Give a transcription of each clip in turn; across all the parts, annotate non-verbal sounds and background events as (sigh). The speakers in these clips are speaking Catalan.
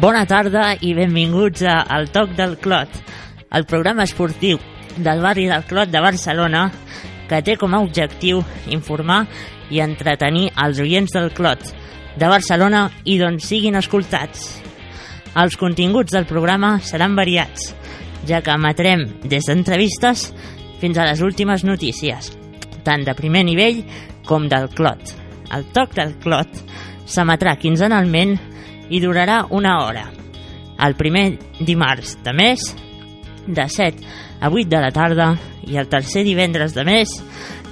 Bona tarda i benvinguts a El Toc del Clot, el programa esportiu del barri del Clot de Barcelona que té com a objectiu informar i entretenir els oients del Clot de Barcelona i d'on siguin escoltats. Els continguts del programa seran variats, ja que emetrem des d'entrevistes fins a les últimes notícies, tant de primer nivell com del Clot. El Toc del Clot s'emetrà quinzenalment i durarà una hora. El primer dimarts de mes, de 7 a 8 de la tarda, i el tercer divendres de mes,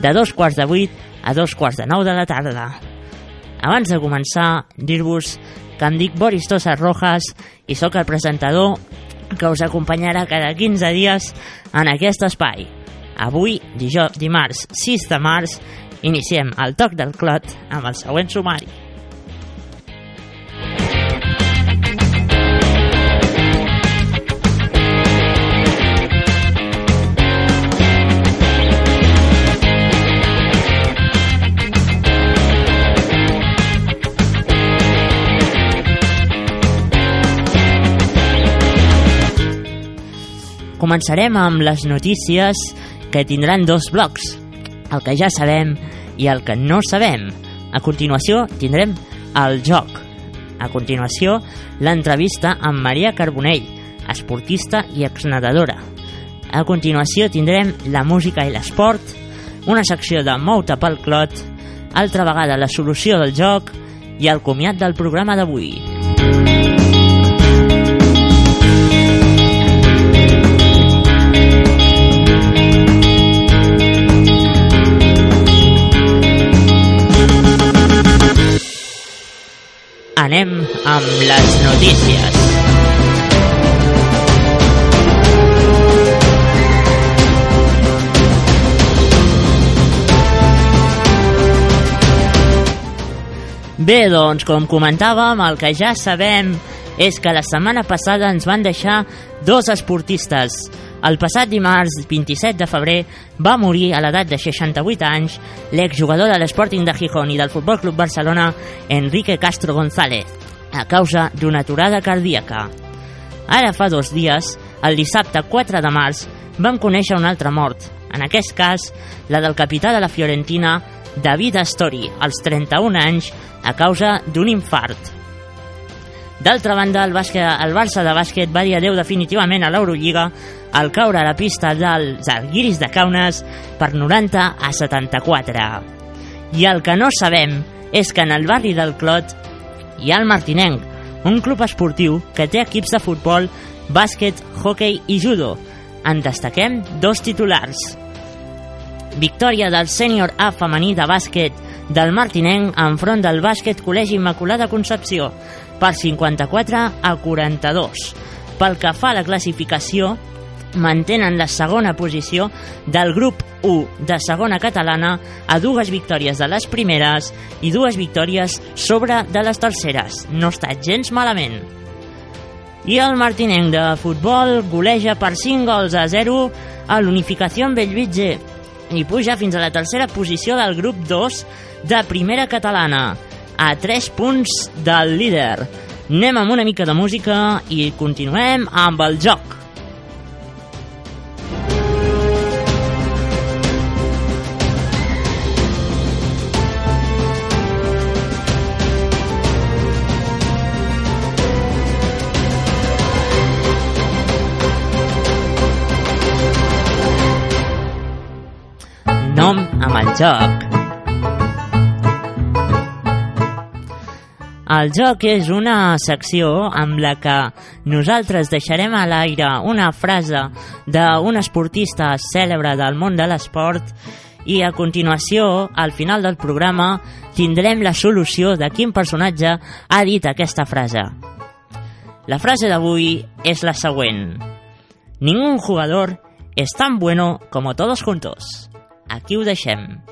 de dos quarts de 8 a dos quarts de 9 de la tarda. Abans de començar, dir-vos que em dic Boris Tosa Rojas i sóc el presentador que us acompanyarà cada 15 dies en aquest espai. Avui, dijous, dimarts 6 de març, iniciem el toc del clot amb el següent sumari. Començarem amb les notícies que tindran dos blocs, el que ja sabem i el que no sabem. A continuació tindrem el joc. A continuació, l'entrevista amb Maria Carbonell, esportista i exnedadora. A continuació tindrem la música i l'esport, una secció de Mouta pel Clot, altra vegada la solució del joc i el comiat del programa d'avui. Anem amb les notícies. Bé, doncs, com comentàvem, el que ja sabem és que la setmana passada ens van deixar dos esportistes. El passat dimarts 27 de febrer va morir a l'edat de 68 anys l'exjugador de l'Sporting de Gijón i del Futbol Club Barcelona Enrique Castro González a causa d'una aturada cardíaca. Ara fa dos dies, el dissabte 4 de març, vam conèixer una altra mort, en aquest cas la del capità de la Fiorentina David Astori, als 31 anys, a causa d'un infart. D'altra banda, el, bàsquet, el Barça de bàsquet va dir adeu definitivament a l'Eurolliga al caure a la pista dels Arguiris de Kaunas per 90 a 74. I el que no sabem és que en el barri del Clot hi ha el Martinenc, un club esportiu que té equips de futbol, bàsquet, hockey i judo. En destaquem dos titulars. Victòria del sènior A femení de bàsquet del Martinenc enfront del bàsquet Col·legi Immaculada Concepció per 54 a 42. Pel que fa a la classificació, mantenen la segona posició del grup 1 de segona catalana a dues victòries de les primeres i dues victòries sobre de les terceres. No està gens malament. I el Martinenc de futbol goleja per 5 gols a 0 a l'Unificació Bellvitge i puja fins a la tercera posició del grup 2 de primera catalana, a 3 punts del líder. Anem amb una mica de música i continuem amb el joc. Nom amb el joc. El joc és una secció amb la que nosaltres deixarem a l'aire una frase d'un esportista cèlebre del món de l'esport i a continuació, al final del programa, tindrem la solució de quin personatge ha dit aquesta frase. La frase d'avui és la següent. Ningún jugador es tan bueno como todos juntos. Aquí ho deixem.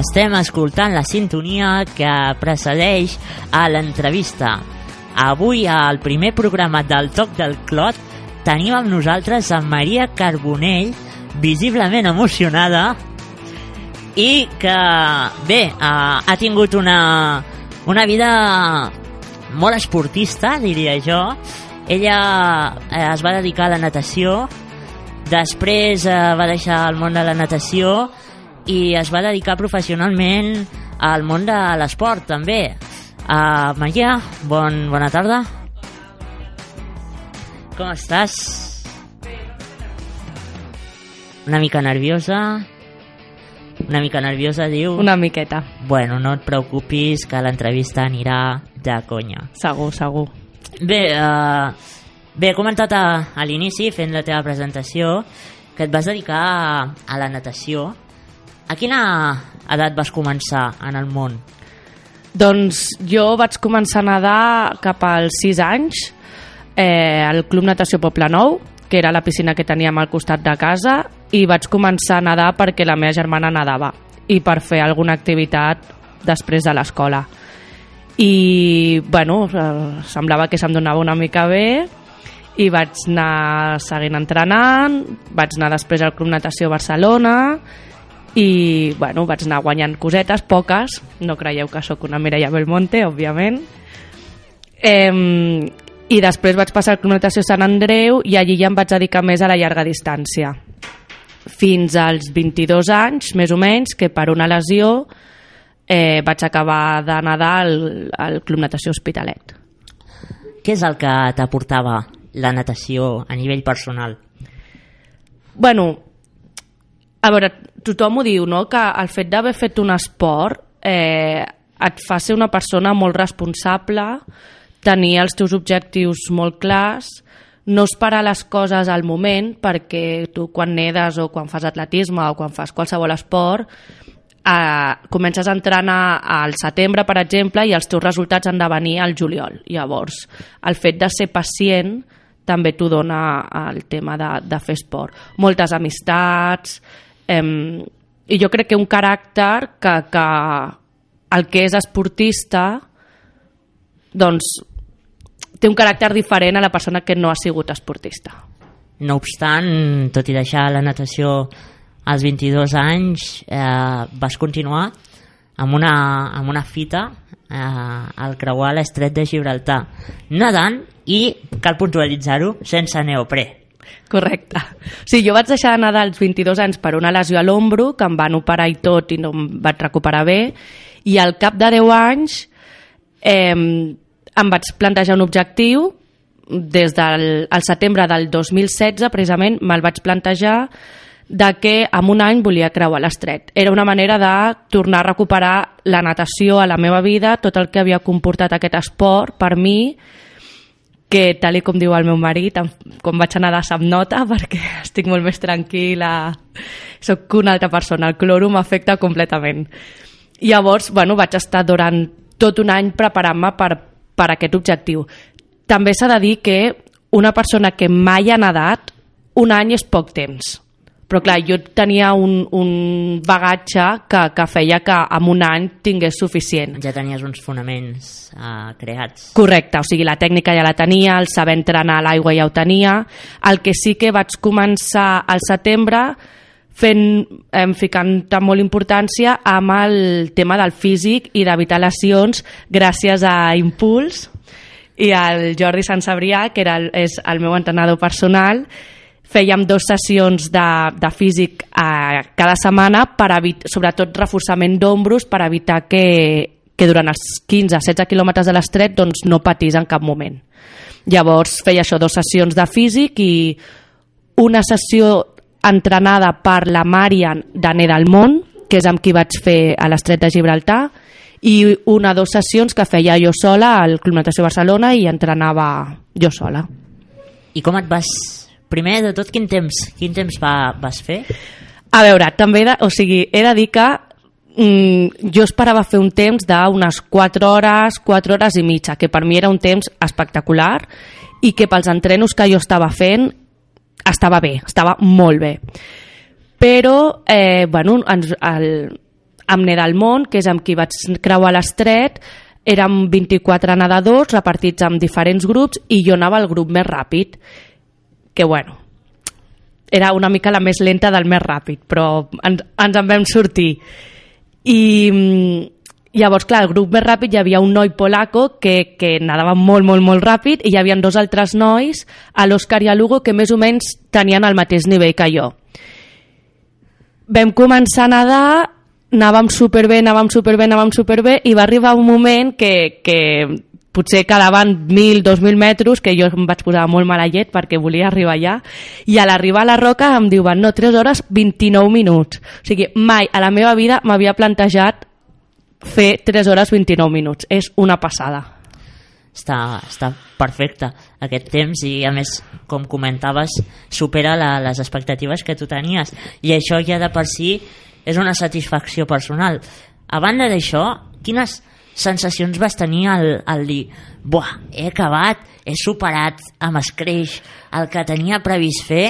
Estem escoltant la sintonia que precedeix a l'entrevista. Avui, al primer programa del Toc del Clot, tenim amb nosaltres a Maria Carbonell, visiblement emocionada, i que, bé, ha, ha tingut una, una vida molt esportista, diria jo. Ella eh, es va dedicar a la natació, després eh, va deixar el món de la natació i es va dedicar professionalment al món de l'esport, també. Uh, Maria, bon, bona tarda. Com estàs? Una mica nerviosa? Una mica nerviosa, diu? Una miqueta. Bueno, no et preocupis, que l'entrevista anirà de conya. Segur, segur. Bé, uh, bé he comentat a, a l'inici, fent la teva presentació, que et vas dedicar a, a la natació. A quina edat vas començar en el món? Doncs jo vaig començar a nedar cap als 6 anys eh, al Club Natació Poble Nou, que era la piscina que teníem al costat de casa, i vaig començar a nedar perquè la meva germana nedava i per fer alguna activitat després de l'escola. I, bueno, eh, semblava que se'm donava una mica bé i vaig anar seguint entrenant, vaig anar després al Club Natació Barcelona i, bueno, vaig anar guanyant cosetes, poques, no creieu que sóc una Mireia Belmonte, òbviament. Eh, I després vaig passar al Club Natació Sant Andreu i allí ja em vaig dedicar més a la llarga distància fins als 22 anys, més o menys, que per una lesió eh, vaig acabar de nedar al, al Club Natació Hospitalet. Què és el que t'aportava la natació a nivell personal? Bueno, a veure, tothom ho diu, no?, que el fet d'haver fet un esport eh, et fa ser una persona molt responsable, tenir els teus objectius molt clars, no esperar les coses al moment perquè tu quan nedes o quan fas atletisme o quan fas qualsevol esport eh, comences a entrenar al setembre, per exemple, i els teus resultats han de venir al juliol. Llavors, el fet de ser pacient també t'ho dona el tema de, de fer esport. Moltes amistats, eh, i jo crec que un caràcter que, que el que és esportista doncs té un caràcter diferent a la persona que no ha sigut esportista. No obstant, tot i deixar la natació als 22 anys, eh, vas continuar amb una, amb una fita eh, al creuar l'estret de Gibraltar, nedant i, cal puntualitzar-ho, sense neoprè. Correcte. Sí, jo vaig deixar de nedar als 22 anys per una lesió a l'ombro, que em van operar i tot i no em vaig recuperar bé, i al cap de 10 anys eh, em vaig plantejar un objectiu des del al setembre del 2016 precisament me'l vaig plantejar de que en un any volia creuar l'estret. Era una manera de tornar a recuperar la natació a la meva vida, tot el que havia comportat aquest esport per mi, que tal com diu el meu marit, com vaig anar de sap nota (laughs) perquè estic molt més tranquil·la, soc una altra persona, el cloro m'afecta completament. Llavors, bueno, vaig estar durant tot un any preparant-me per per aquest objectiu. També s'ha de dir que una persona que mai ha nedat, un any és poc temps. Però clar, jo tenia un, un bagatge que, que feia que en un any tingués suficient. Ja tenies uns fonaments uh, creats. Correcte, o sigui, la tècnica ja la tenia, el saber entrenar a l'aigua ja ho tenia. El que sí que vaig començar al setembre fent, eh, ficant molt importància amb el tema del físic i d'evitar lesions gràcies a Impuls i al Jordi Sant Sabrià, que era el, és el meu entrenador personal, fèiem dues sessions de, de físic a cada setmana, per sobretot reforçament d'ombros, per evitar que, que durant els 15-16 quilòmetres de l'estret doncs, no patís en cap moment. Llavors feia això, dues sessions de físic i una sessió entrenada per la Marian de del Món, que és amb qui vaig fer a l'estret de Gibraltar, i una o dues sessions que feia jo sola al Club Natació Barcelona i entrenava jo sola. I com et vas... Primer de tot, quin temps, quin temps va, vas fer? A veure, també, de, o sigui, he de dir que mm, jo esperava fer un temps d'unes 4 hores, 4 hores i mitja, que per mi era un temps espectacular i que pels entrenos que jo estava fent estava bé, estava molt bé. Però, eh, bueno, ens, el, amb Nedalmont, que és amb qui vaig creuar l'estret, érem 24 nedadors repartits en diferents grups i jo anava al grup més ràpid, que bueno, era una mica la més lenta del més ràpid, però ens, ens en vam sortir. I mm, llavors, clar, el grup més ràpid hi havia un noi polaco que, que nadava molt, molt, molt ràpid i hi havia dos altres nois, a l'Òscar i a l'Hugo, que més o menys tenien el mateix nivell que jo. Vam començar a nedar, anàvem superbé, anàvem superbé, anàvem superbé i va arribar un moment que, que potser quedaven 1.000, 2.000 metres, que jo em vaig posar molt mala llet perquè volia arribar allà, i a l'arribar a la roca em diuen, no, 3 hores 29 minuts. O sigui, mai a la meva vida m'havia plantejat fer 3 hores 29 minuts. És una passada. Està, està perfecte aquest temps i a més, com comentaves, supera la, les expectatives que tu tenies i això ja de per si és una satisfacció personal. A banda d'això, quines sensacions vas tenir al, al dir buah, he acabat, he superat amb escreix el que tenia previst fer?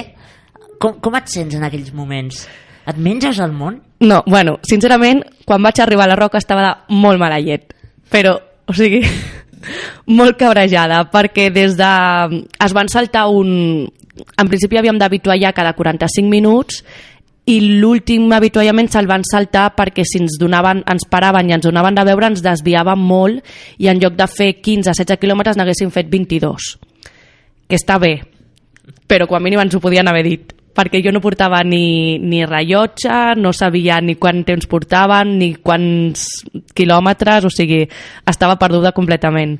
Com, com et sents en aquells moments? Et menges el món? No, bueno, sincerament, quan vaig arribar a la Roca estava de molt mala llet. Però, o sigui, (laughs) molt cabrejada, perquè des de... Es van saltar un... En principi havíem d'habituallar cada 45 minuts i l'últim avituallament se'l van saltar perquè si ens, donaven, ens paraven i ens donaven de veure ens desviàvem molt i en lloc de fer 15-16 quilòmetres n'haguéssim fet 22 que està bé però com a mínim ens ho podien haver dit perquè jo no portava ni, ni rellotge, no sabia ni quant temps portaven, ni quants quilòmetres, o sigui, estava perduda completament.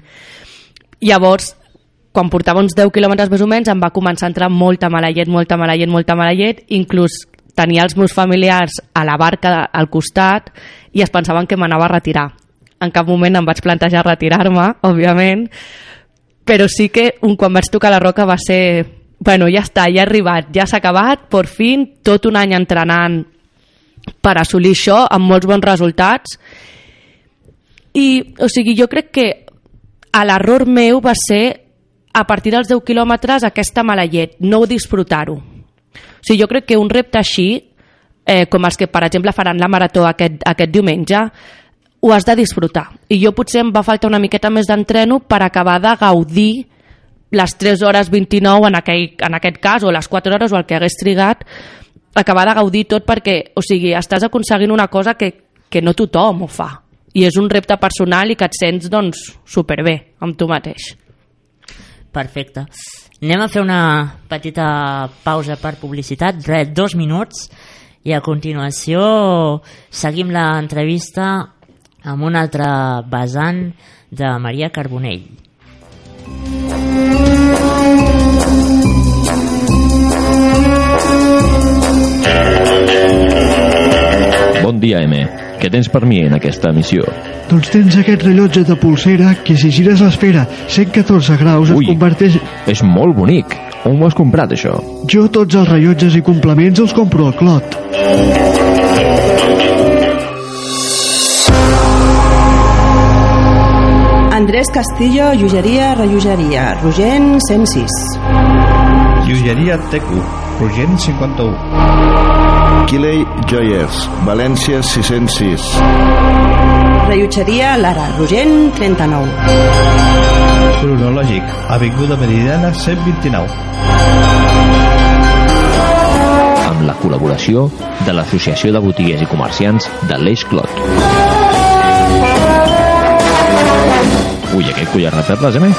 Llavors, quan portava uns 10 quilòmetres més o menys, em va començar a entrar molta mala llet, molta mala llet, molta mala llet, inclús tenia els meus familiars a la barca al costat i es pensaven que m'anava a retirar. En cap moment em vaig plantejar retirar-me, òbviament, però sí que un, quan vaig tocar la roca va ser bueno, ja està, ja ha arribat, ja s'ha acabat, per fin, tot un any entrenant per assolir això amb molts bons resultats. I, o sigui, jo crec que l'error meu va ser a partir dels 10 quilòmetres aquesta mala llet, no disfrutar-ho. O sigui, jo crec que un repte així, eh, com els que, per exemple, faran la marató aquest, aquest diumenge, ho has de disfrutar. I jo potser em va faltar una miqueta més d'entreno per acabar de gaudir les 3 hores 29 en, aquell, en aquest cas, o les 4 hores o el que hagués trigat, acabar de gaudir tot perquè, o sigui, estàs aconseguint una cosa que, que no tothom ho fa. I és un repte personal i que et sents, doncs, superbé amb tu mateix. Perfecte. Anem a fer una petita pausa per publicitat, res, dos minuts, i a continuació seguim l'entrevista amb un altre vessant de Maria Carbonell. Bon dia, M. Què tens per mi en aquesta missió? Doncs tens aquest rellotge de pulsera que si gires l'esfera 114 graus Ui. es converteix... És molt bonic. On ho has comprat, això? Jo tots els rellotges i complements els compro al Clot. Andrés Castillo, Llogeria, Rellogeria, Rogent 106. Llogeria Tecu, Rogent 51. Quiley Joyers, València 606. Rellotgeria Lara, Rogent 39. Cronològic, Avinguda Meridiana 129. Amb la col·laboració de l'Associació de Botiguers i Comerciants de l'Eix Clot. Ui, aquest collar de perles, M?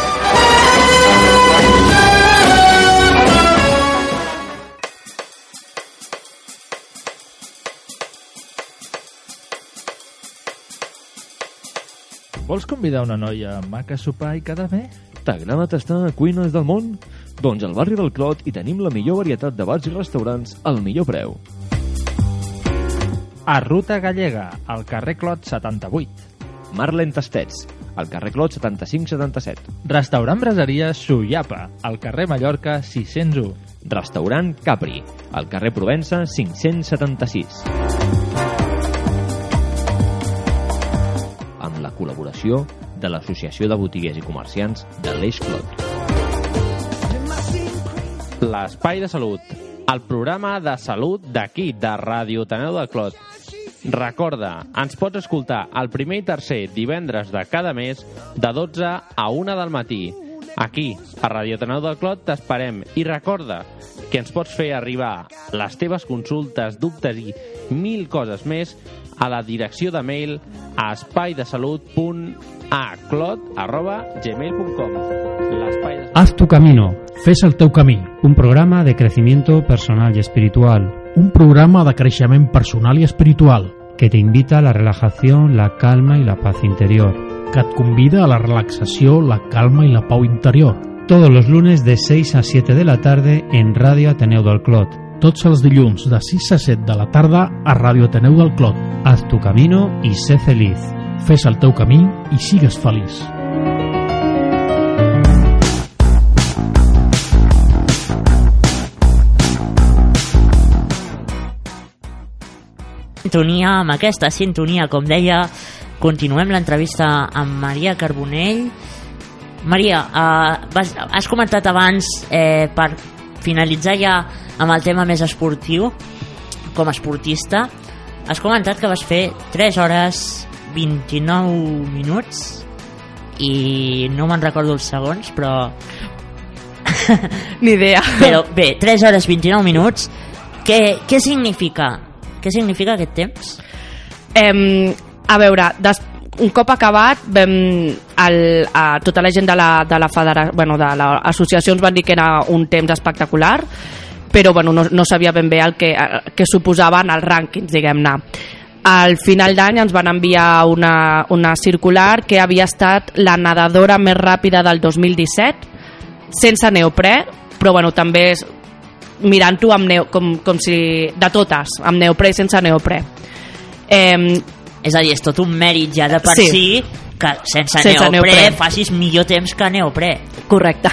Vols convidar una noia maca a sopar i quedar bé? T'agrada tastar cuines del món? Doncs al barri del Clot hi tenim la millor varietat de bars i restaurants al millor preu. A Ruta Gallega, al carrer Clot 78. Marlen Tastets, al carrer Clot 7577. Restaurant Braseria Suyapa, al carrer Mallorca 601. Restaurant Capri, al carrer Provença 576. Col·laboració de l'Associació de Botiguers i Comerciants de l'Eix Clot. L'Espai de Salut, el programa de salut d'aquí, de Ràdio Taneu del Clot. Recorda, ens pots escoltar el primer i tercer divendres de cada mes de 12 a 1 del matí. Aquí, a Radio Ateneu del Clot, t'esperem. I recorda que ens pots fer arribar les teves consultes, dubtes i mil coses més a la direcció de mail a espaidesalut.aclot.gmail.com de... Haz tu camino, fes el teu camí, un programa de crecimiento personal y espiritual un programa de creixement personal i espiritual que te invita a la relajación, la calma y la paz interior. que et convida a la relaxació, la calma i la pau interior. Todos los lunes de 6 a 7 de la tarde en Radio Ateneu del Clot. Tots els dilluns de 6 a 7 de la tarda a Ràdio Ateneu del Clot. Haz tu camino y sé feliz. Fes el teu camí i sigues feliç. sintonia, amb aquesta sintonia, com deia, continuem l'entrevista amb Maria Carbonell. Maria, vas, has comentat abans, eh, per finalitzar ja amb el tema més esportiu, com a esportista, has comentat que vas fer 3 hores 29 minuts i no me'n recordo els segons, però... Ni idea. (laughs) Però bé, 3 hores 29 minuts, què, què significa? Què significa aquest temps? Eh, a veure, des, un cop acabat vam, el, a tota la gent de la, de la federació, bueno, de l'associació ens van dir que era un temps espectacular però bueno, no, no sabia ben bé el que, que suposaven els rànquings, diguem-ne. Al final d'any ens van enviar una, una circular que havia estat la nedadora més ràpida del 2017, sense neoprè, però bueno, també mirant-ho com, com si de totes, amb neoprè i sense neoprè. Eh, és a dir, és tot un mèrit ja de per Sí. si que sense, Sense neoprè, neoprè. facis millor temps que neoprè. Correcte.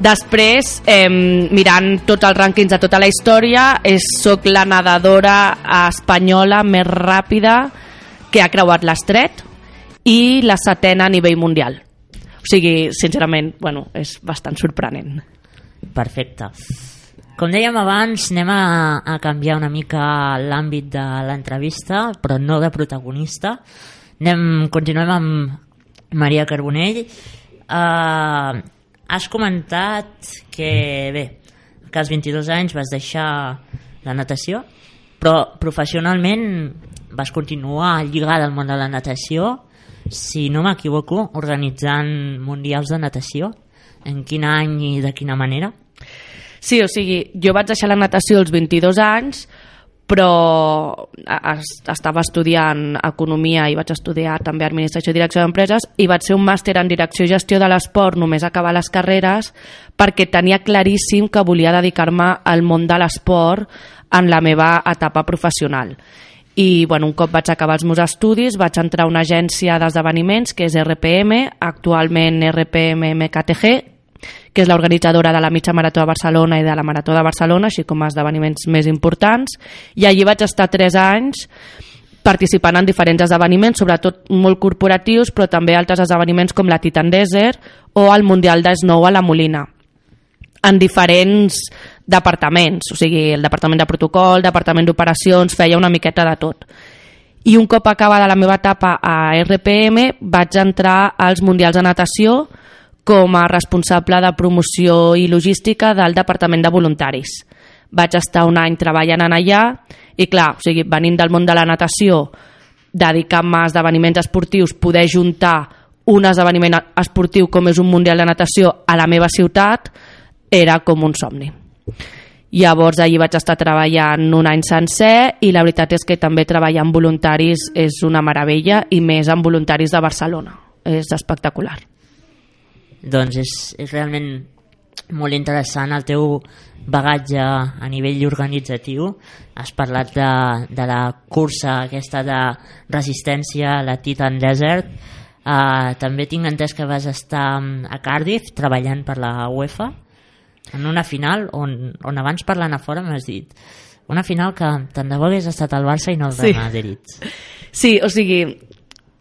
Després, eh, mirant tots els rànquings de tota la història, és, soc la nedadora espanyola més ràpida que ha creuat l'estret i la setena a nivell mundial. O sigui, sincerament, bueno, és bastant sorprenent. Perfecte. Com dèiem abans, anem a, a canviar una mica l'àmbit de l'entrevista, però no de protagonista. Anem, continuem amb Maria Carbonell. Uh, has comentat que, bé, que als 22 anys vas deixar la natació, però professionalment vas continuar lligada al món de la natació, si no m'equivoco, organitzant mundials de natació. En quin any i de quina manera? Sí, o sigui, jo vaig deixar la natació als 22 anys, però es- estava estudiant economia i vaig estudiar també administració i direcció d'empreses i vaig fer un màster en direcció i gestió de l'esport només acabar les carreres perquè tenia claríssim que volia dedicar-me al món de l'esport en la meva etapa professional. I bueno, un cop vaig acabar els meus estudis vaig entrar a una agència d'esdeveniments que és RPM, actualment RPM MKTG que és l'organitzadora de la mitja marató de Barcelona i de la marató de Barcelona, així com a esdeveniments més importants, i allí vaig estar 3 anys participant en diferents esdeveniments, sobretot molt corporatius, però també altres esdeveniments com la Titan Desert o el Mundial de Snow a la Molina en diferents departaments, o sigui, el departament de protocol, departament d'operacions, feia una miqueta de tot. I un cop acabada la meva etapa a RPM, vaig entrar als Mundials de Natació com a responsable de promoció i logística del Departament de Voluntaris. Vaig estar un any treballant en allà i clar, o sigui, venint del món de la natació, dedicant-me a esdeveniments esportius, poder juntar un esdeveniment esportiu com és un Mundial de Natació a la meva ciutat era com un somni. Llavors allí vaig estar treballant un any sencer i la veritat és que també treballar amb voluntaris és una meravella i més amb voluntaris de Barcelona. És espectacular. Doncs és, és realment molt interessant el teu bagatge a nivell organitzatiu. Has parlat de, de la cursa aquesta de resistència, la Titan Desert. Uh, també tinc entès que vas estar mm, a Cardiff treballant per la UEFA en una final on, on abans parlant a fora m'has dit una final que tant de bo hagués estat al Barça i no al Sí. Madrid. Sí, o sigui,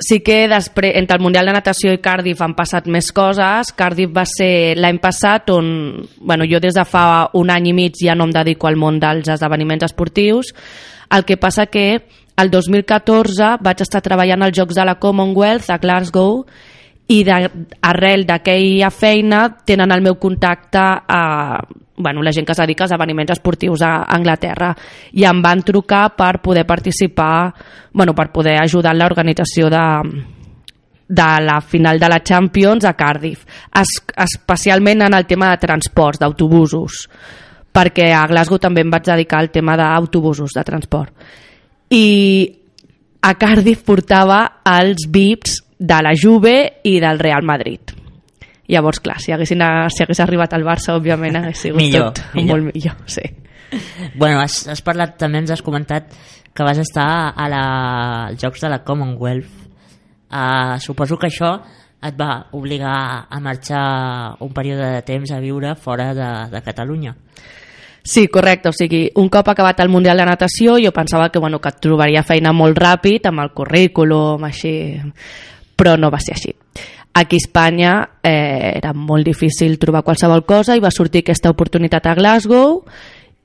sí que després, entre el Mundial de Natació i Cardiff han passat més coses. Cardiff va ser l'any passat on, bueno, jo des de fa un any i mig ja no em dedico al món dels esdeveniments esportius, el que passa que el 2014 vaig estar treballant als Jocs de la Commonwealth a Glasgow i de, arrel d'aquella feina tenen el meu contacte a bueno, la gent que es dedica als esdeveniments esportius a Anglaterra i em van trucar per poder participar, bueno, per poder ajudar en l'organització de, de la final de la Champions a Cardiff, es, especialment en el tema de transports, d'autobusos, perquè a Glasgow també em vaig dedicar al tema d'autobusos de transport. I a Cardiff portava els VIPs de la Juve i del Real Madrid. Llavors, clar, si, haguessin, si hagués arribat al Barça, òbviament, hagués sigut Millor, tot millor. molt millor. Sí. Bueno, has, has parlat, també ens has comentat que vas estar a la, als Jocs de la Commonwealth. Uh, suposo que això et va obligar a marxar un període de temps a viure fora de, de Catalunya. Sí, correcte, o sigui, un cop acabat el Mundial de Natació jo pensava que, bueno, que et trobaria feina molt ràpid amb el currículum, així, però no va ser així. Aquí a Espanya eh, era molt difícil trobar qualsevol cosa i va sortir aquesta oportunitat a Glasgow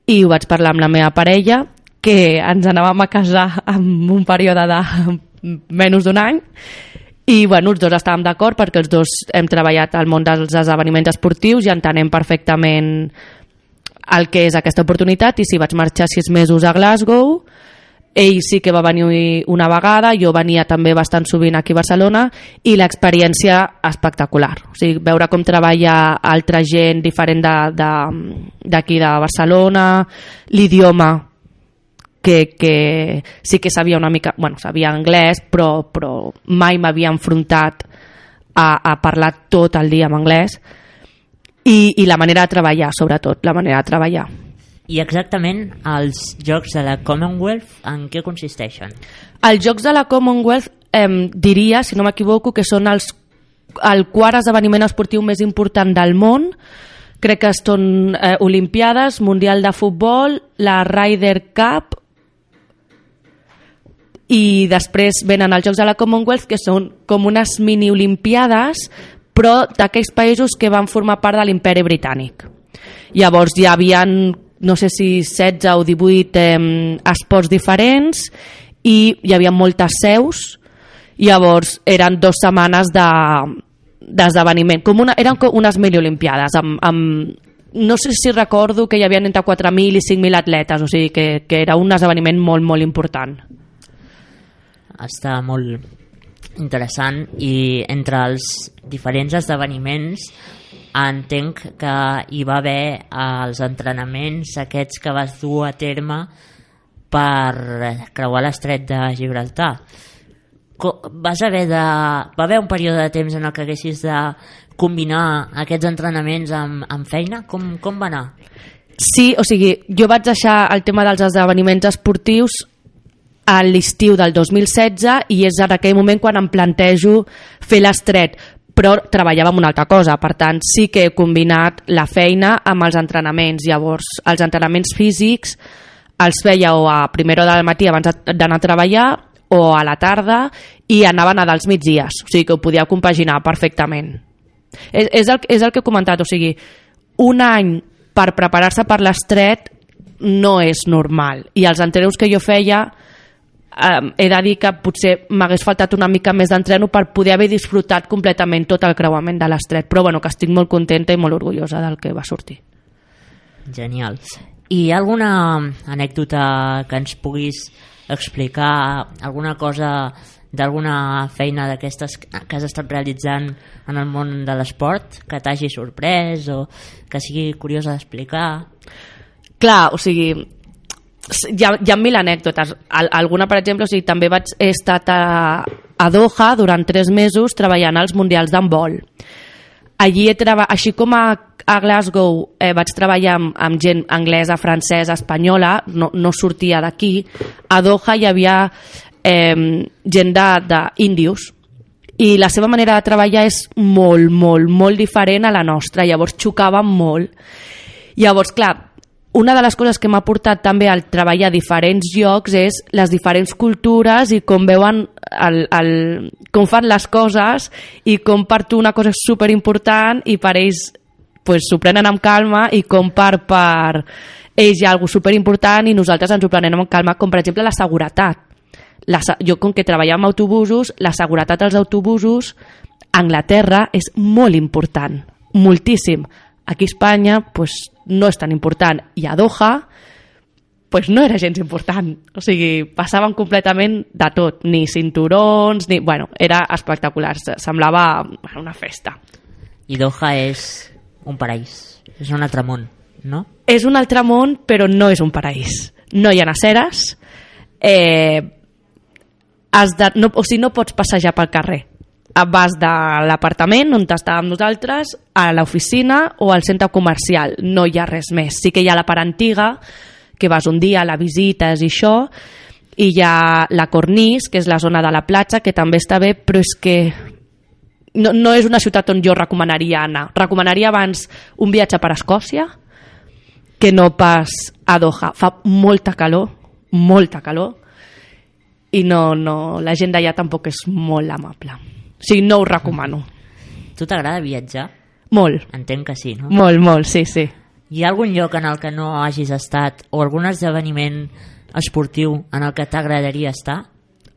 i ho vaig parlar amb la meva parella que ens anàvem a casar en un període de (laughs) menys d'un any i bueno, els dos estàvem d'acord perquè els dos hem treballat al món dels esdeveniments esportius i entenem perfectament el que és aquesta oportunitat i si vaig marxar sis mesos a Glasgow ell sí que va venir una vegada, jo venia també bastant sovint aquí a Barcelona i l'experiència espectacular. O sigui, veure com treballa altra gent diferent d'aquí de, de, de Barcelona, l'idioma que, que sí que sabia una mica, bueno, sabia anglès, però, però mai m'havia enfrontat a, a parlar tot el dia en anglès i, i la manera de treballar, sobretot, la manera de treballar. I exactament els Jocs de la Commonwealth en què consisteixen? Els Jocs de la Commonwealth eh, diria, si no m'equivoco, que són els, el quart esdeveniment esportiu més important del món. Crec que són eh, Olimpiades, Mundial de Futbol, la Ryder Cup i després venen els Jocs de la Commonwealth que són com unes mini-olimpiades però d'aquells països que van formar part de l'imperi britànic. Llavors hi havia no sé si 16 o 18 eh, esports diferents i hi havia moltes seus llavors eren dues setmanes de d'esdeveniment, com una, eren com unes mil olimpiades amb, amb, no sé si recordo que hi havia entre 4.000 i 5.000 atletes, o sigui que, que era un esdeveniment molt, molt important. Està molt interessant i entre els diferents esdeveniments entenc que hi va haver els entrenaments aquests que vas dur a terme per creuar l'estret de Gibraltar vas haver de... va haver un període de temps en el que haguessis de combinar aquests entrenaments amb, amb feina? Com, com va anar? Sí, o sigui, jo vaig deixar el tema dels esdeveniments esportius a l'estiu del 2016 i és en aquell moment quan em plantejo fer l'estret però treballava amb una altra cosa, per tant sí que he combinat la feina amb els entrenaments, llavors els entrenaments físics els feia o a primera hora del matí abans d'anar a treballar o a la tarda i anava a dels migdies, o sigui que ho podia compaginar perfectament. És, és, el, és el que he comentat, o sigui, un any per preparar-se per l'estret no és normal. I els entrenos que jo feia eh, he de dir que potser m'hagués faltat una mica més d'entreno per poder haver disfrutat completament tot el creuament de l'estret però bueno, que estic molt contenta i molt orgullosa del que va sortir Genial. I hi ha alguna anècdota que ens puguis explicar, alguna cosa d'alguna feina d'aquestes que has estat realitzant en el món de l'esport que t'hagi sorprès o que sigui curiosa d'explicar? Clar, o sigui, hi ha, hi ha mil anècdotes. Al, alguna, per exemple, o sigui, també vaig, he estat a, a Doha durant tres mesos treballant als Mundials d'handbol. Allí he treballat, així com a, a Glasgow eh, vaig treballar amb, amb gent anglesa, francesa, espanyola, no, no sortia d'aquí, a Doha hi havia eh, gent d'índios i la seva manera de treballar és molt, molt, molt diferent a la nostra, llavors xocava molt. Llavors, clar, una de les coses que m'ha portat també al treballar a diferents llocs és les diferents cultures i com veuen el, el, com fan les coses i com per tu una cosa és super important i per ells pues, s'ho prenen amb calma i com per, per ells hi ha alguna super important i nosaltres ens ho prenem amb calma com per exemple la seguretat la, jo com que treballava amb autobusos, la seguretat als autobusos a Anglaterra és molt important, moltíssim. Aquí a Espanya pues, no és tan important. I a Doha pues no era gens important. O sigui, passaven completament de tot, ni cinturons, ni... Bueno, era espectacular, se- semblava una festa. I Doha és un paraís, és un altre món, no? És un altre món, però no és un paraís. No hi ha aceres, eh, has de, no, o sigui, no pots passejar pel carrer. Vas de l'apartament on estàvem nosaltres a l'oficina o al centre comercial. No hi ha res més. Sí que hi ha la part antiga, que vas un dia a la visites i això, i hi ha la Cornís, que és la zona de la platja, que també està bé, però és que no, no és una ciutat on jo recomanaria anar. Recomanaria abans un viatge per Escòcia que no pas a Doha. Fa molta calor, molta calor, i no, no, la gent d'allà tampoc és molt amable. O sigui, no ho recomano. Tu t'agrada viatjar? Molt. Entenc que sí, no? Molt, molt, sí, sí. Hi ha algun lloc en el que no hagis estat o algun esdeveniment esportiu en el que t'agradaria estar?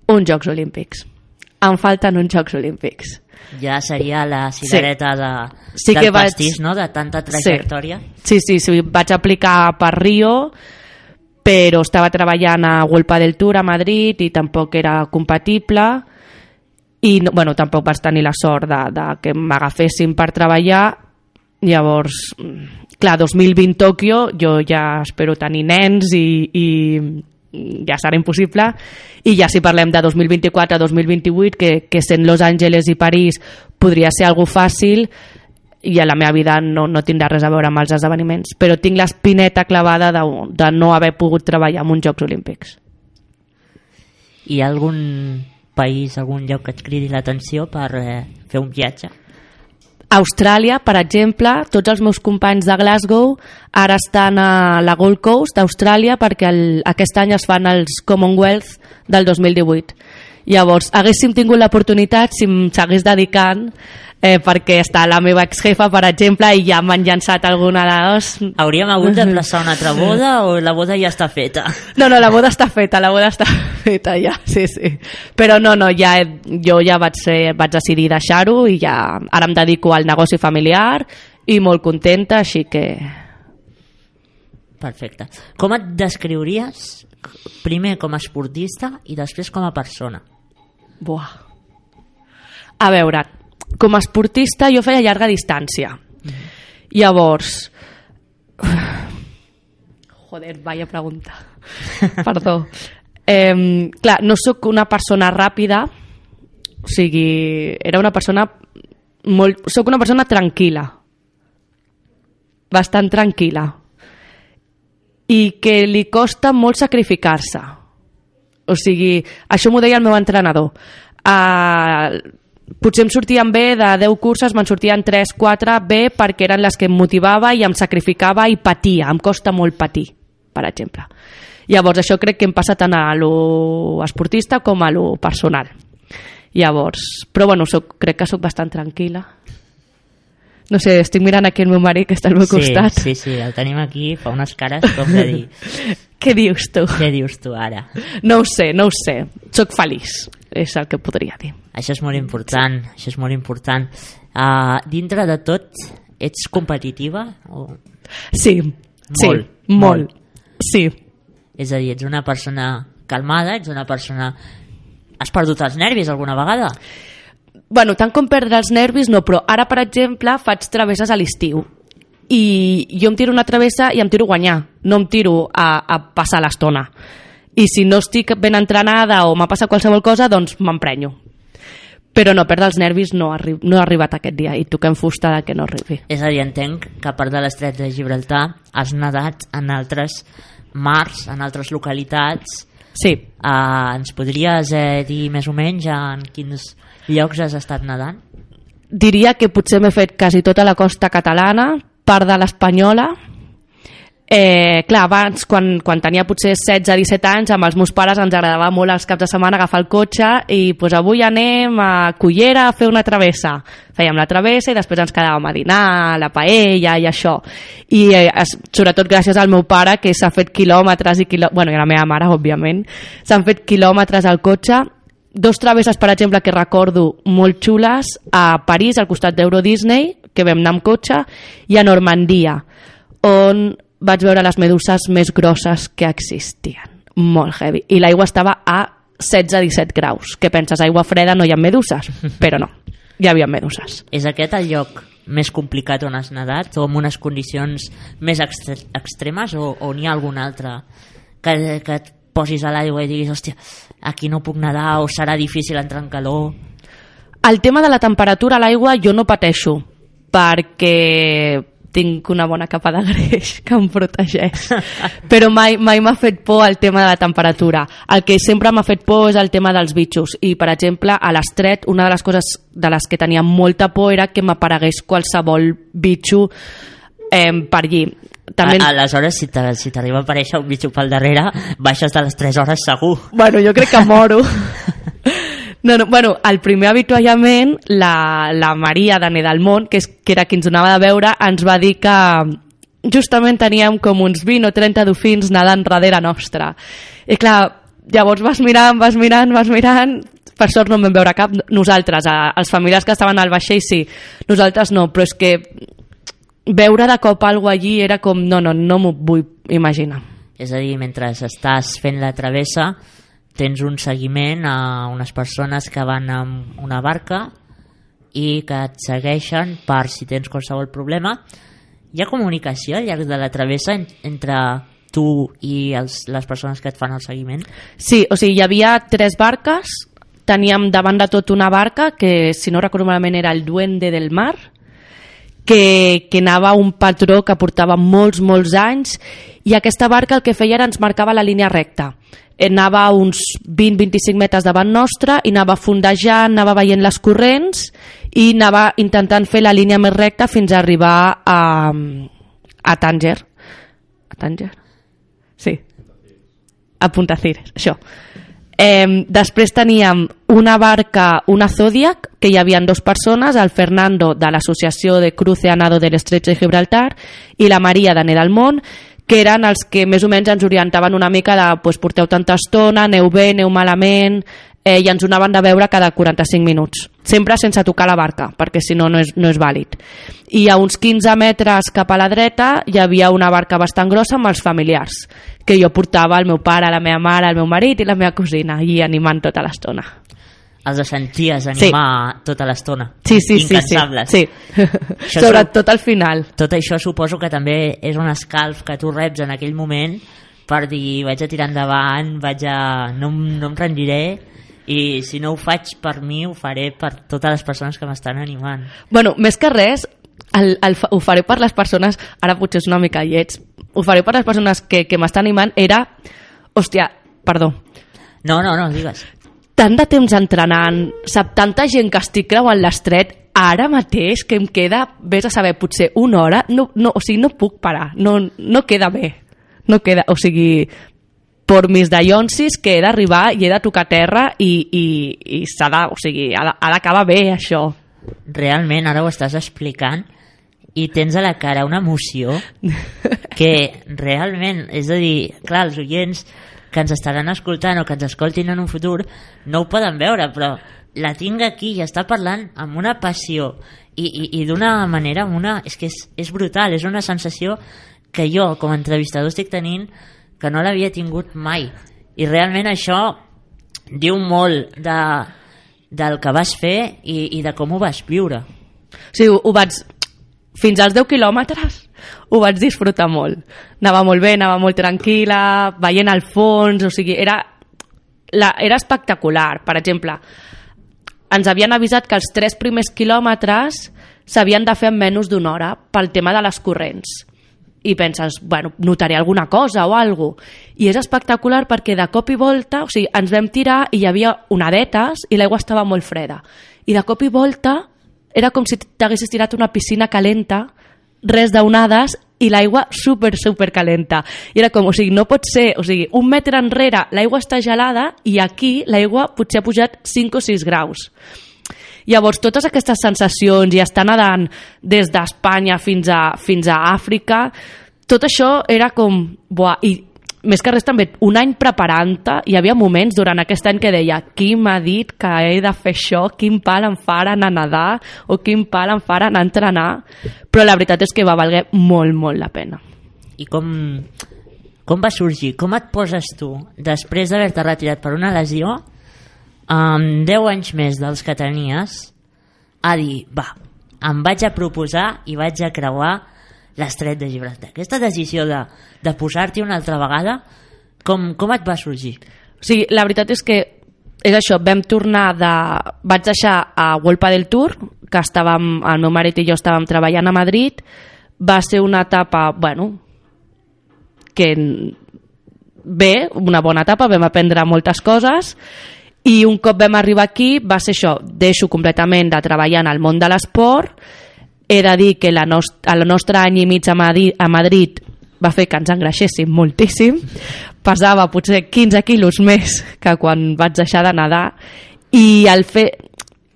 Uns Jocs Olímpics. Em falten uns Jocs Olímpics. Ja seria la cirereta de, Sí del que vaig- pastís, no?, de tanta trajectòria. Sí, sí, sí, vaig aplicar per Rio, però estava treballant a World Padel Tour a Madrid i tampoc era compatible i no, bueno, tampoc vaig tenir la sort de, de que m'agafessin per treballar. Llavors, mm, clar, 2020 Tòquio jo ja espero tenir nens i, i ja serà impossible. I ja si parlem de 2024 a 2028 que, que sent Los Angeles i París podria ser algo fàcil i a la meva vida no, no tindrà res a veure amb els esdeveniments. Però tinc l'espineta clavada de, de no haver pogut treballar en uns Jocs Olímpics. Hi ha algun país, algun lloc que et cridi l'atenció per eh, fer un viatge? Austràlia, per exemple, tots els meus companys de Glasgow ara estan a la Gold Coast d'Austràlia perquè el, aquest any es fan els Commonwealth del 2018. Llavors, haguéssim tingut l'oportunitat si em s'hagués dedicant eh, perquè està la meva exjefa, per exemple, i ja m'han llançat alguna de dos. Hauríem hagut de plaçar una altra boda o la boda ja està feta? No, no, la boda està feta, la boda està (laughs) feta ja, sí, sí. Però no, no, ja, jo ja vaig, ser, vaig decidir deixar-ho i ja ara em dedico al negoci familiar i molt contenta, així que... Perfecte. Com et descriuries primer com a esportista i després com a persona? Buah. A veure, com a esportista jo feia llarga distància. Llavors... (sighs) Joder, vaya pregunta. (laughs) Perdó. Eh, clar, no sóc una persona ràpida, o sigui, era una persona molt... Sóc una persona tranquil·la. Bastant tranquil·la. I que li costa molt sacrificar-se. O sigui, això m'ho deia el meu entrenador. Uh, potser em sortien bé de 10 curses, me'n sortien 3, 4 bé perquè eren les que em motivava i em sacrificava i patia. Em costa molt patir, per exemple. Llavors, això crec que em passa tant a lo esportista com a lo personal. Llavors, però bueno, soc, crec que sóc bastant tranquil·la. No sé, estic mirant aquí el meu marit que està al meu sí, costat. Sí, sí, el tenim aquí, fa unes cares com de dir... (laughs) Què dius tu? Què dius tu ara? No ho sé, no ho sé. Soc feliç, és el que podria dir. Això és molt important, això és molt important. Uh, dintre de tot, ets competitiva? O... Sí, sí, Molt, molt. Sí. És a dir, ets una persona calmada, ets una persona... Has perdut els nervis alguna vegada? Bueno, tant com perdre els nervis, no, però ara, per exemple, faig travesses a l'estiu i jo em tiro una travessa i em tiro a guanyar, no em tiro a, a passar l'estona. I si no estic ben entrenada o m'ha passat qualsevol cosa, doncs m'emprenyo. Però no, perdre els nervis no, arri no ha arribat aquest dia i toquem fusta de que no arribi. És a dir, entenc que a part de l'estret de Gibraltar has nedat en altres mars, en altres localitats. Sí. Uh, ens podries eh, dir més o menys en quins llocs has estat nedant? Diria que potser m'he fet quasi tota la costa catalana, part de l'espanyola, Eh, clar, abans, quan, quan tenia potser 16-17 anys, amb els meus pares ens agradava molt els caps de setmana agafar el cotxe i pues, avui anem a Cullera a fer una travessa. Fèiem la travessa i després ens quedàvem a dinar, a la paella i això. I eh, sobretot gràcies al meu pare, que s'ha fet quilòmetres i quilòmetres, bueno, i a la meva mare, òbviament, s'han fet quilòmetres al cotxe dos travesses, per exemple, que recordo molt xules, a París, al costat d'Euro Disney, que vam anar amb cotxe, i a Normandia, on vaig veure les meduses més grosses que existien. Molt heavy. I l'aigua estava a 16-17 graus. Què penses? Aigua freda no hi ha meduses? (laughs) Però no, hi havia meduses. És aquest el lloc més complicat on has nedat o amb unes condicions més extre extremes o, o n'hi ha algun altre que, que et posis a l'aigua i diguis hòstia, aquí no puc nedar o serà difícil entrar en calor el tema de la temperatura a l'aigua jo no pateixo perquè tinc una bona capa de greix (laughs) que em protegeix. Però mai, mai m'ha fet por el tema de la temperatura. El que sempre m'ha fet por és el tema dels bitxos. I, per exemple, a l'estret, una de les coses de les que tenia molta por era que m'aparegués qualsevol bitxo eh, per allí. També... A, aleshores, si t'arriba si a aparèixer un bitxo pel darrere, baixes de les 3 hores segur. Bueno, jo crec que moro. (laughs) No, no, bueno, el primer avituallament, la, la Maria de Nedalmont, que, és, que era qui ens donava de veure, ens va dir que justament teníem com uns 20 o 30 dofins nedant darrere nostra. I clar, llavors vas mirant, vas mirant, vas mirant, per sort no en vam veure cap, nosaltres, els familiars que estaven al vaixell sí, nosaltres no, però és que veure de cop alguna allí era com, no, no, no m'ho vull imaginar. És a dir, mentre estàs fent la travessa, tens un seguiment a unes persones que van amb una barca i que et segueixen per si tens qualsevol problema. Hi ha comunicació al llarg de la travessa entre tu i els, les persones que et fan el seguiment? Sí, o sigui, hi havia tres barques, teníem davant de tot una barca que, si no recordo malament, era el Duende del Mar, que, que anava un patró que portava molts, molts anys i aquesta barca el que feia era ens marcava la línia recta anava uns 20-25 metres davant nostre i anava fondejant, anava veient les corrents i anava intentant fer la línia més recta fins a arribar a, a Tànger. A Tànger? Sí. A Punta Cires, això. Eh, després teníem una barca, una Zodiac, que hi havia dues persones, el Fernando de l'Associació de Cruce Anado del Estret de Gibraltar i la Maria de Nedalmont, que eren els que més o menys ens orientaven una mica de pues, porteu tanta estona, neu bé, neu malament, eh, i ens donaven de veure cada 45 minuts, sempre sense tocar la barca, perquè si no, no és, no és vàlid. I a uns 15 metres cap a la dreta hi havia una barca bastant grossa amb els familiars, que jo portava el meu pare, la meva mare, el meu marit i la meva cosina, i animant tota l'estona els senties animar sí. tota l'estona. Sí, sí, Incansables. sí, sí. sí. Sobretot al final. Tot això suposo que també és un escalf que tu reps en aquell moment per dir vaig a tirar endavant, vaig a... no, no em rendiré i si no ho faig per mi ho faré per totes les persones que m'estan animant. Bueno, més que res, el, el, ho faré per les persones, ara potser és una mica lleig, ho faré per les persones que, que m'estan animant, era, hòstia, perdó. No, no, no, digues tant de temps entrenant, sap tanta gent que estic creuant l'estret, ara mateix que em queda, vés a saber, potser una hora, no, no, o sigui, no puc parar, no, no queda bé, no queda, o sigui, per mis dallonsis que he d'arribar i he de tocar terra i, i, i s'ha de, o sigui, ha d'acabar bé això. Realment, ara ho estàs explicant i tens a la cara una emoció (laughs) que realment, és a dir, clar, els oients que ens estaran escoltant o que ens escoltin en un futur no ho poden veure, però la tinc aquí i està parlant amb una passió i, i, i d'una manera, una, és que és, és brutal, és una sensació que jo com a entrevistador estic tenint que no l'havia tingut mai. I realment això diu molt de, del que vas fer i, i de com ho vas viure. Sí, ho, ho vaig... Fins als 10 quilòmetres ho vaig disfrutar molt. Anava molt bé, anava molt tranquil·la, veient al fons, o sigui, era, la, era espectacular. Per exemple, ens havien avisat que els tres primers quilòmetres s'havien de fer en menys d'una hora pel tema de les corrents i penses, bueno, notaré alguna cosa o alguna I és espectacular perquè de cop i volta, o sigui, ens vam tirar i hi havia onadetes i l'aigua estava molt freda. I de cop i volta era com si t'haguessis tirat una piscina calenta res d'onades i l'aigua super, super calenta. I era com, o sigui, no pot ser, o sigui, un metre enrere l'aigua està gelada i aquí l'aigua potser ha pujat 5 o 6 graus. Llavors, totes aquestes sensacions i estar nedant des d'Espanya fins, a, fins a Àfrica, tot això era com... Buah, I més que res també, un any preparant-te, hi havia moments durant aquest any que deia qui m'ha dit que he de fer això, quin pal em fa anar a nedar o quin pal em fa anar a entrenar, però la veritat és que va valguer molt, molt la pena. I com, com va sorgir? Com et poses tu, després d'haver-te retirat per una lesió, amb 10 anys més dels que tenies, a dir, va, em vaig a proposar i vaig a creuar l'estret de Gibraltar. Aquesta decisió de, de posar-t'hi una altra vegada, com, com et va sorgir? O sigui, la veritat és que és això, vam tornar de... Vaig deixar a World del Tour, que estàvem, el meu marit i jo estàvem treballant a Madrid, va ser una etapa, bueno, que bé, una bona etapa, vam aprendre moltes coses, i un cop vam arribar aquí va ser això, deixo completament de treballar en el món de l'esport, he de dir que la nost el nostre any i mig a Madrid, a Madrid va fer que ens engreixéssim moltíssim, pesava potser 15 quilos més que quan vaig deixar de nedar i al fer,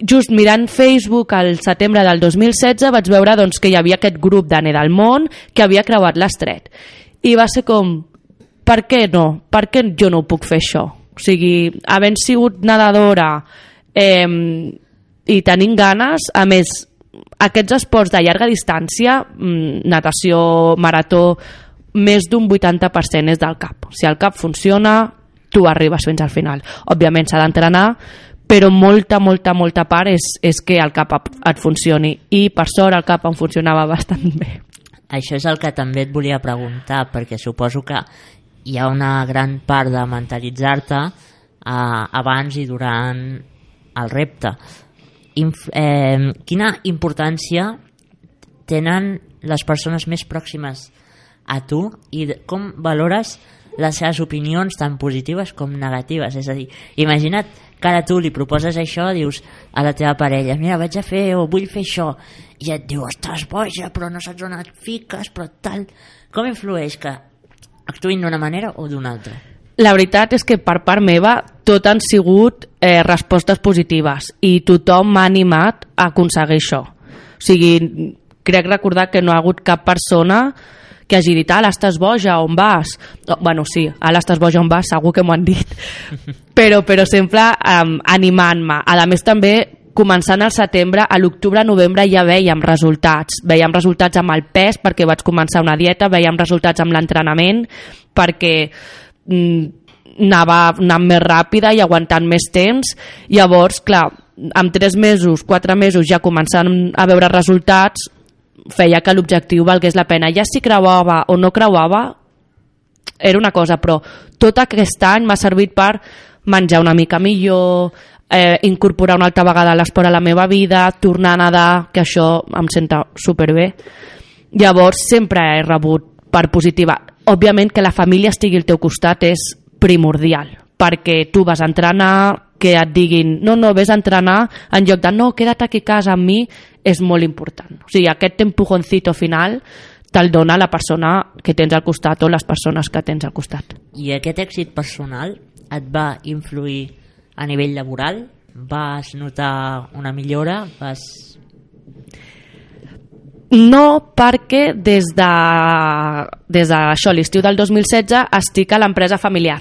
just mirant Facebook al setembre del 2016 vaig veure doncs, que hi havia aquest grup de del món que havia creuat l'estret i va ser com, per què no? Per què jo no puc fer això? O sigui, havent sigut nedadora eh, i tenint ganes, a més, aquests esports de llarga distància, mm, natació, marató, més d'un 80% és del cap. Si el cap funciona, tu arribes fins al final. Òbviament s'ha d'entrenar, però molta, molta, molta part és, és que el cap et funcioni. I per sort el cap em funcionava (laughs) bastant bé. Això és el que també et volia preguntar, perquè suposo que hi ha una gran part de mentalitzar-te eh, abans i durant el repte. Inf eh, quina importància tenen les persones més pròximes a tu i com valores les seves opinions tan positives com negatives és a dir, imagina't que ara tu li proposes això, dius a la teva parella mira, vaig a fer o vull fer això i et diu, estàs boja però no saps on et fiques però tal com influeix que actuïn d'una manera o d'una altra? La veritat és que per part meva tot han sigut eh, respostes positives i tothom m'ha animat a aconseguir això. O sigui, crec recordar que no ha hagut cap persona que hagi dit, ala, estàs boja, on vas? No, bueno, sí, ala, estàs boja, on vas? Segur que m'ho han dit. (laughs) però, però sempre um, animant-me. A més, també començant al setembre, a l'octubre, novembre ja veiem resultats. Veiem resultats amb el pes perquè vaig començar una dieta, veiem resultats amb l'entrenament perquè anava anant més ràpida i aguantant més temps. Llavors, clar, amb tres mesos, quatre mesos ja començant a veure resultats, feia que l'objectiu valgués la pena. Ja si creuava o no creuava, era una cosa, però tot aquest any m'ha servit per menjar una mica millor, eh, incorporar una altra vegada l'esport a la meva vida, tornar a nedar, que això em senta superbé. Llavors sempre he rebut per positiva. Òbviament que la família estigui al teu costat és primordial, perquè tu vas entrenar, que et diguin no, no, vés a entrenar en lloc de no, queda't aquí a casa amb mi és molt important. O sigui, aquest empujoncito final te'l dona la persona que tens al costat o les persones que tens al costat. I aquest èxit personal et va influir a nivell laboral? Vas notar una millora? Vas... No, perquè des de, des de això, l'estiu del 2016 estic a l'empresa familiar.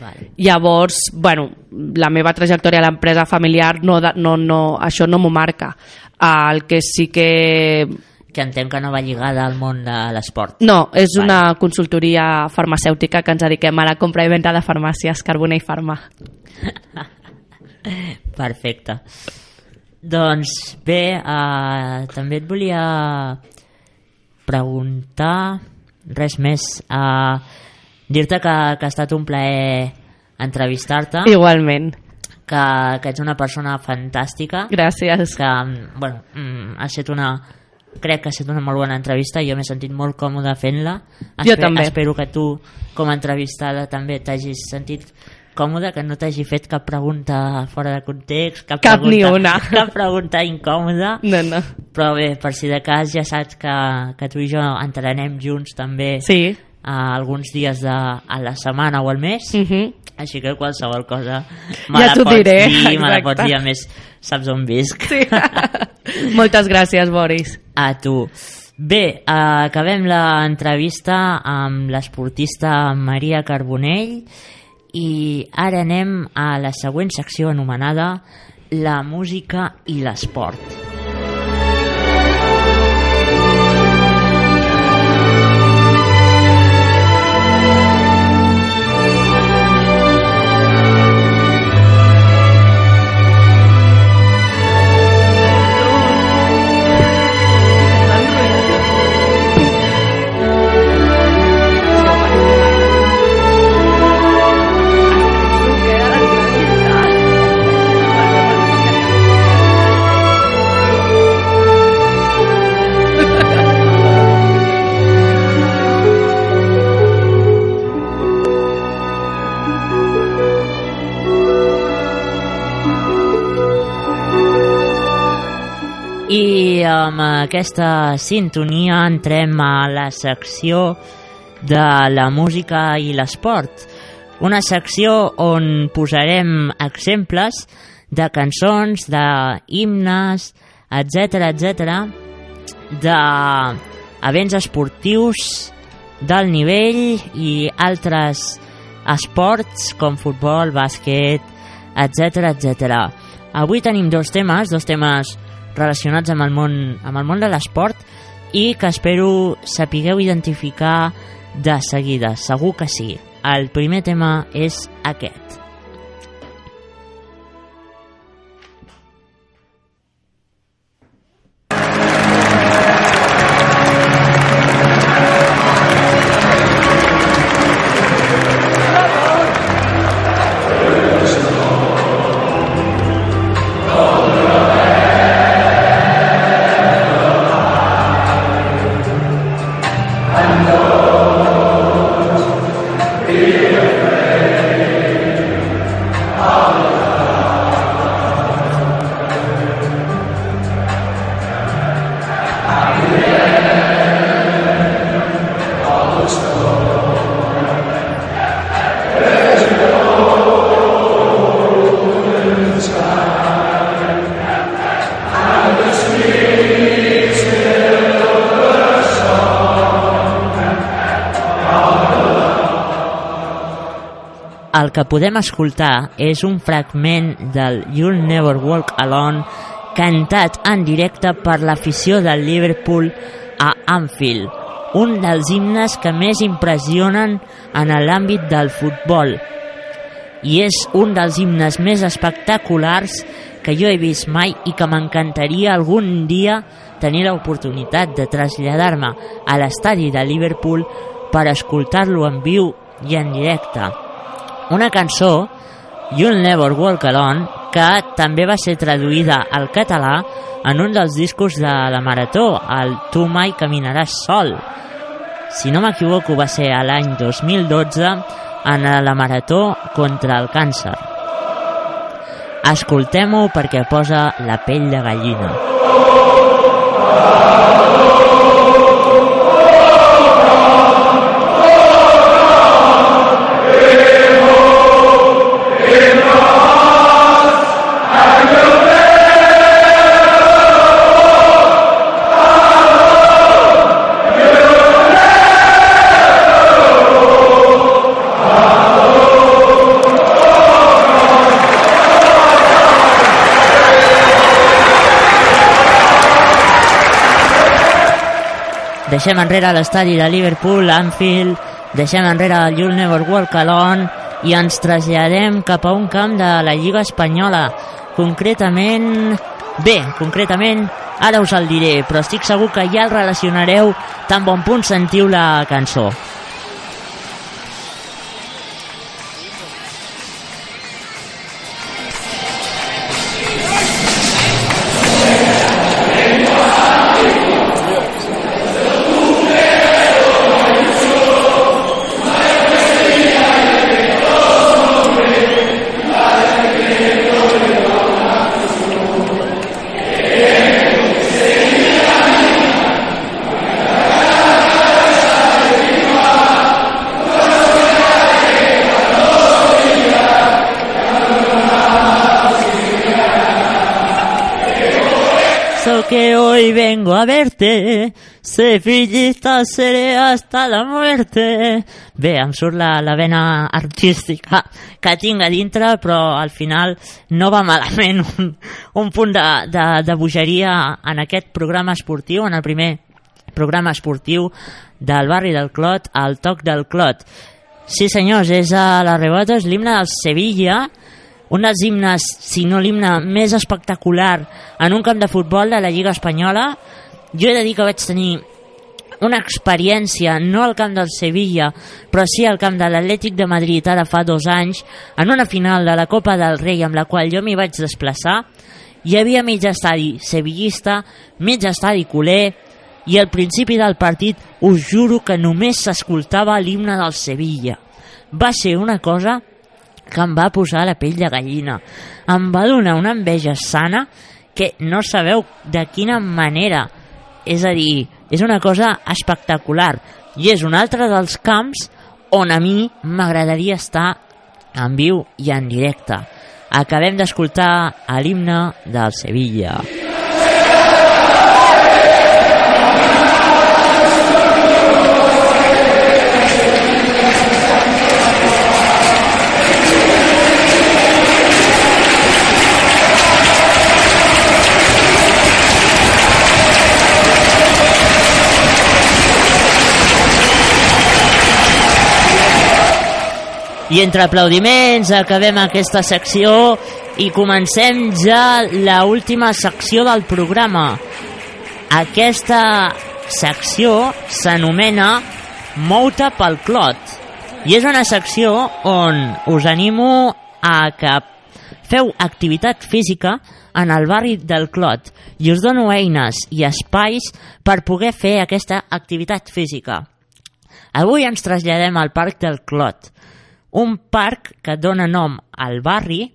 Vale. Llavors, bueno, la meva trajectòria a l'empresa familiar no, no, no, això no m'ho marca. El que sí que que entenc que no va lligada al món de l'esport. No, és vale. una consultoria farmacèutica que ens dediquem a la compra i venda de farmàcies, Carbona i Farma. (laughs) Perfecte. Doncs bé, uh, també et volia preguntar res més. Uh, dir-te que, que ha estat un plaer entrevistar-te. Igualment. Que, que ets una persona fantàstica. Gràcies. Que, bueno, mm, ha estat una crec que ha estat una molt bona entrevista jo m'he sentit molt còmode fent-la jo també espero que tu com a entrevistada també t'hagis sentit còmode, que no t'hagi fet cap pregunta fora de context cap, cap pregunta, ni una (laughs) cap pregunta incòmoda no, no però bé, per si de cas ja saps que, que tu i jo entrenem junts també sí. a alguns dies de, a la setmana o al mes Uh -huh. així que qualsevol cosa me Ja la pots diré, dir, me la exacte. pots dir a més saps on visc Sí. (laughs) Moltes gràcies, Boris. a tu bé, acabem l'entrevista amb l'esportista Maria Carbonell i ara anem a la següent secció anomenada la música i l'esport I amb aquesta sintonia entrem a la secció de la música i l'esport. Una secció on posarem exemples de cançons, d'himnes, etc etc, d'events esportius d'alt nivell i altres esports com futbol, bàsquet, etc etc. Avui tenim dos temes, dos temes relacionats amb el món, amb el món de l'esport i que espero sapigueu identificar de seguida, segur que sí. El primer tema és aquest. El que podem escoltar és un fragment del You'll Never Walk Alone cantat en directe per l'afició del Liverpool a Anfield, un dels himnes que més impressionen en l'àmbit del futbol. I és un dels himnes més espectaculars que jo he vist mai i que m'encantaria algun dia tenir l'oportunitat de traslladar-me a l'estadi de Liverpool per escoltar-lo en viu i en directe. Una cançó, You'll Never Walk Alone, que també va ser traduïda al català en un dels discos de la Marató, el Tu mai caminaràs sol. Si no m'equivoco, va ser a l'any 2012 en la Marató contra el càncer. Escoltem-ho perquè posa la pell de gallina. Deixem enrere l'estadi de Liverpool, Anfield, deixem enrere el You'll Never Walk Alone i ens traslladem cap a un camp de la Lliga Espanyola. Concretament... Bé, concretament, ara us el diré, però estic segur que ja el relacionareu tan bon punt sentiu la cançó. Vengo a verte, sevillista seré hasta la muerte. Bé, em surt la, la vena artística que tinc a dintre, però al final no va malament un, un punt de, de, de bogeria en aquest programa esportiu, en el primer programa esportiu del barri del Clot, al toc del Clot. Sí senyors, és a la Rebota, és l'himne del Sevilla, un dels himnes, si no l'himne més espectacular en un camp de futbol de la Lliga Espanyola. Jo he de dir que vaig tenir una experiència, no al camp del Sevilla, però sí al camp de l'Atlètic de Madrid ara fa dos anys, en una final de la Copa del Rei amb la qual jo m'hi vaig desplaçar. Hi havia mig estadi sevillista, mig estadi culer, i al principi del partit us juro que només s'escoltava l'himne del Sevilla. Va ser una cosa que em va posar la pell de gallina. Em va donar una enveja sana que no sabeu de quina manera. És a dir, és una cosa espectacular. I és un altre dels camps on a mi m'agradaria estar en viu i en directe. Acabem d'escoltar l'himne del Sevilla. I entre aplaudiments acabem aquesta secció i comencem ja la última secció del programa. Aquesta secció s'anomena Mouta pel Clot i és una secció on us animo a que feu activitat física en el barri del Clot i us dono eines i espais per poder fer aquesta activitat física. Avui ens traslladem al Parc del Clot, un parc que dona nom al barri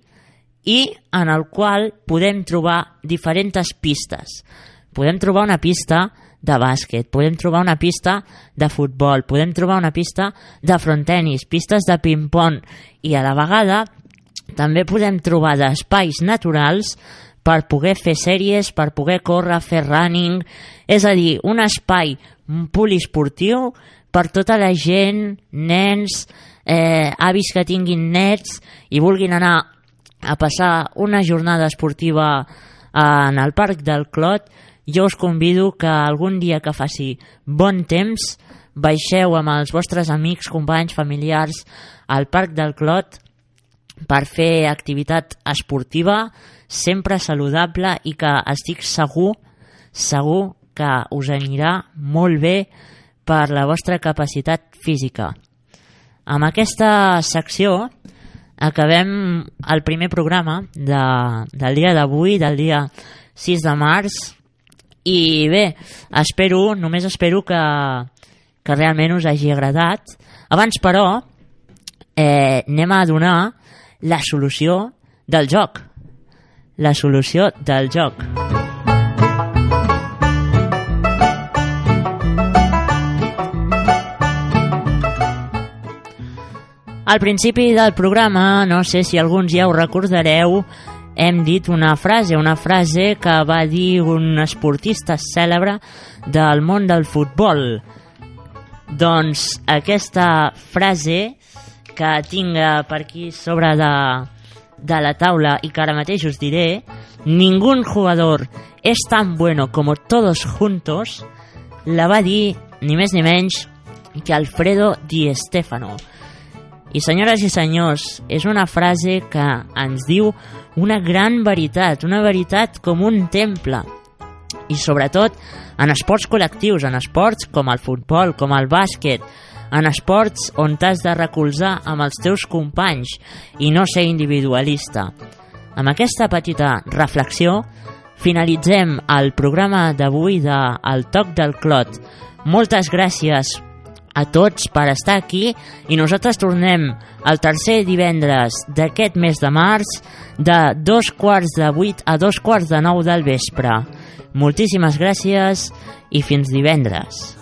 i en el qual podem trobar diferents pistes. Podem trobar una pista de bàsquet, podem trobar una pista de futbol, podem trobar una pista de frontenis, pistes de ping-pong i a la vegada també podem trobar d'espais naturals per poder fer sèries, per poder córrer, fer running, és a dir, un espai poliesportiu per tota la gent, nens, eh, avis que tinguin nets i vulguin anar a passar una jornada esportiva en el Parc del Clot, jo us convido que algun dia que faci bon temps baixeu amb els vostres amics, companys, familiars al Parc del Clot per fer activitat esportiva sempre saludable i que estic segur, segur que us anirà molt bé per la vostra capacitat física. Amb aquesta secció acabem el primer programa de, del dia d'avui, del dia 6 de març, i bé, espero, només espero que, que realment us hagi agradat. Abans, però, eh, anem a donar la solució del joc. La solució del joc. Al principi del programa, no sé si alguns ja ho recordareu, hem dit una frase, una frase que va dir un esportista cèlebre del món del futbol. Doncs aquesta frase que tinc per aquí sobre de, de la taula i que ara mateix us diré, ningún jugador es tan bueno como todos juntos, la va dir ni més ni menys que Alfredo Di Stefano. I senyores i senyors, és una frase que ens diu una gran veritat, una veritat com un temple. I sobretot en esports col·lectius, en esports com el futbol, com el bàsquet, en esports on t'has de recolzar amb els teus companys i no ser individualista. Amb aquesta petita reflexió finalitzem el programa d'avui de El Toc del Clot. Moltes gràcies a tots per estar aquí i nosaltres tornem el tercer divendres d'aquest mes de març de dos quarts de vuit a dos quarts de nou del vespre. Moltíssimes gràcies i fins divendres.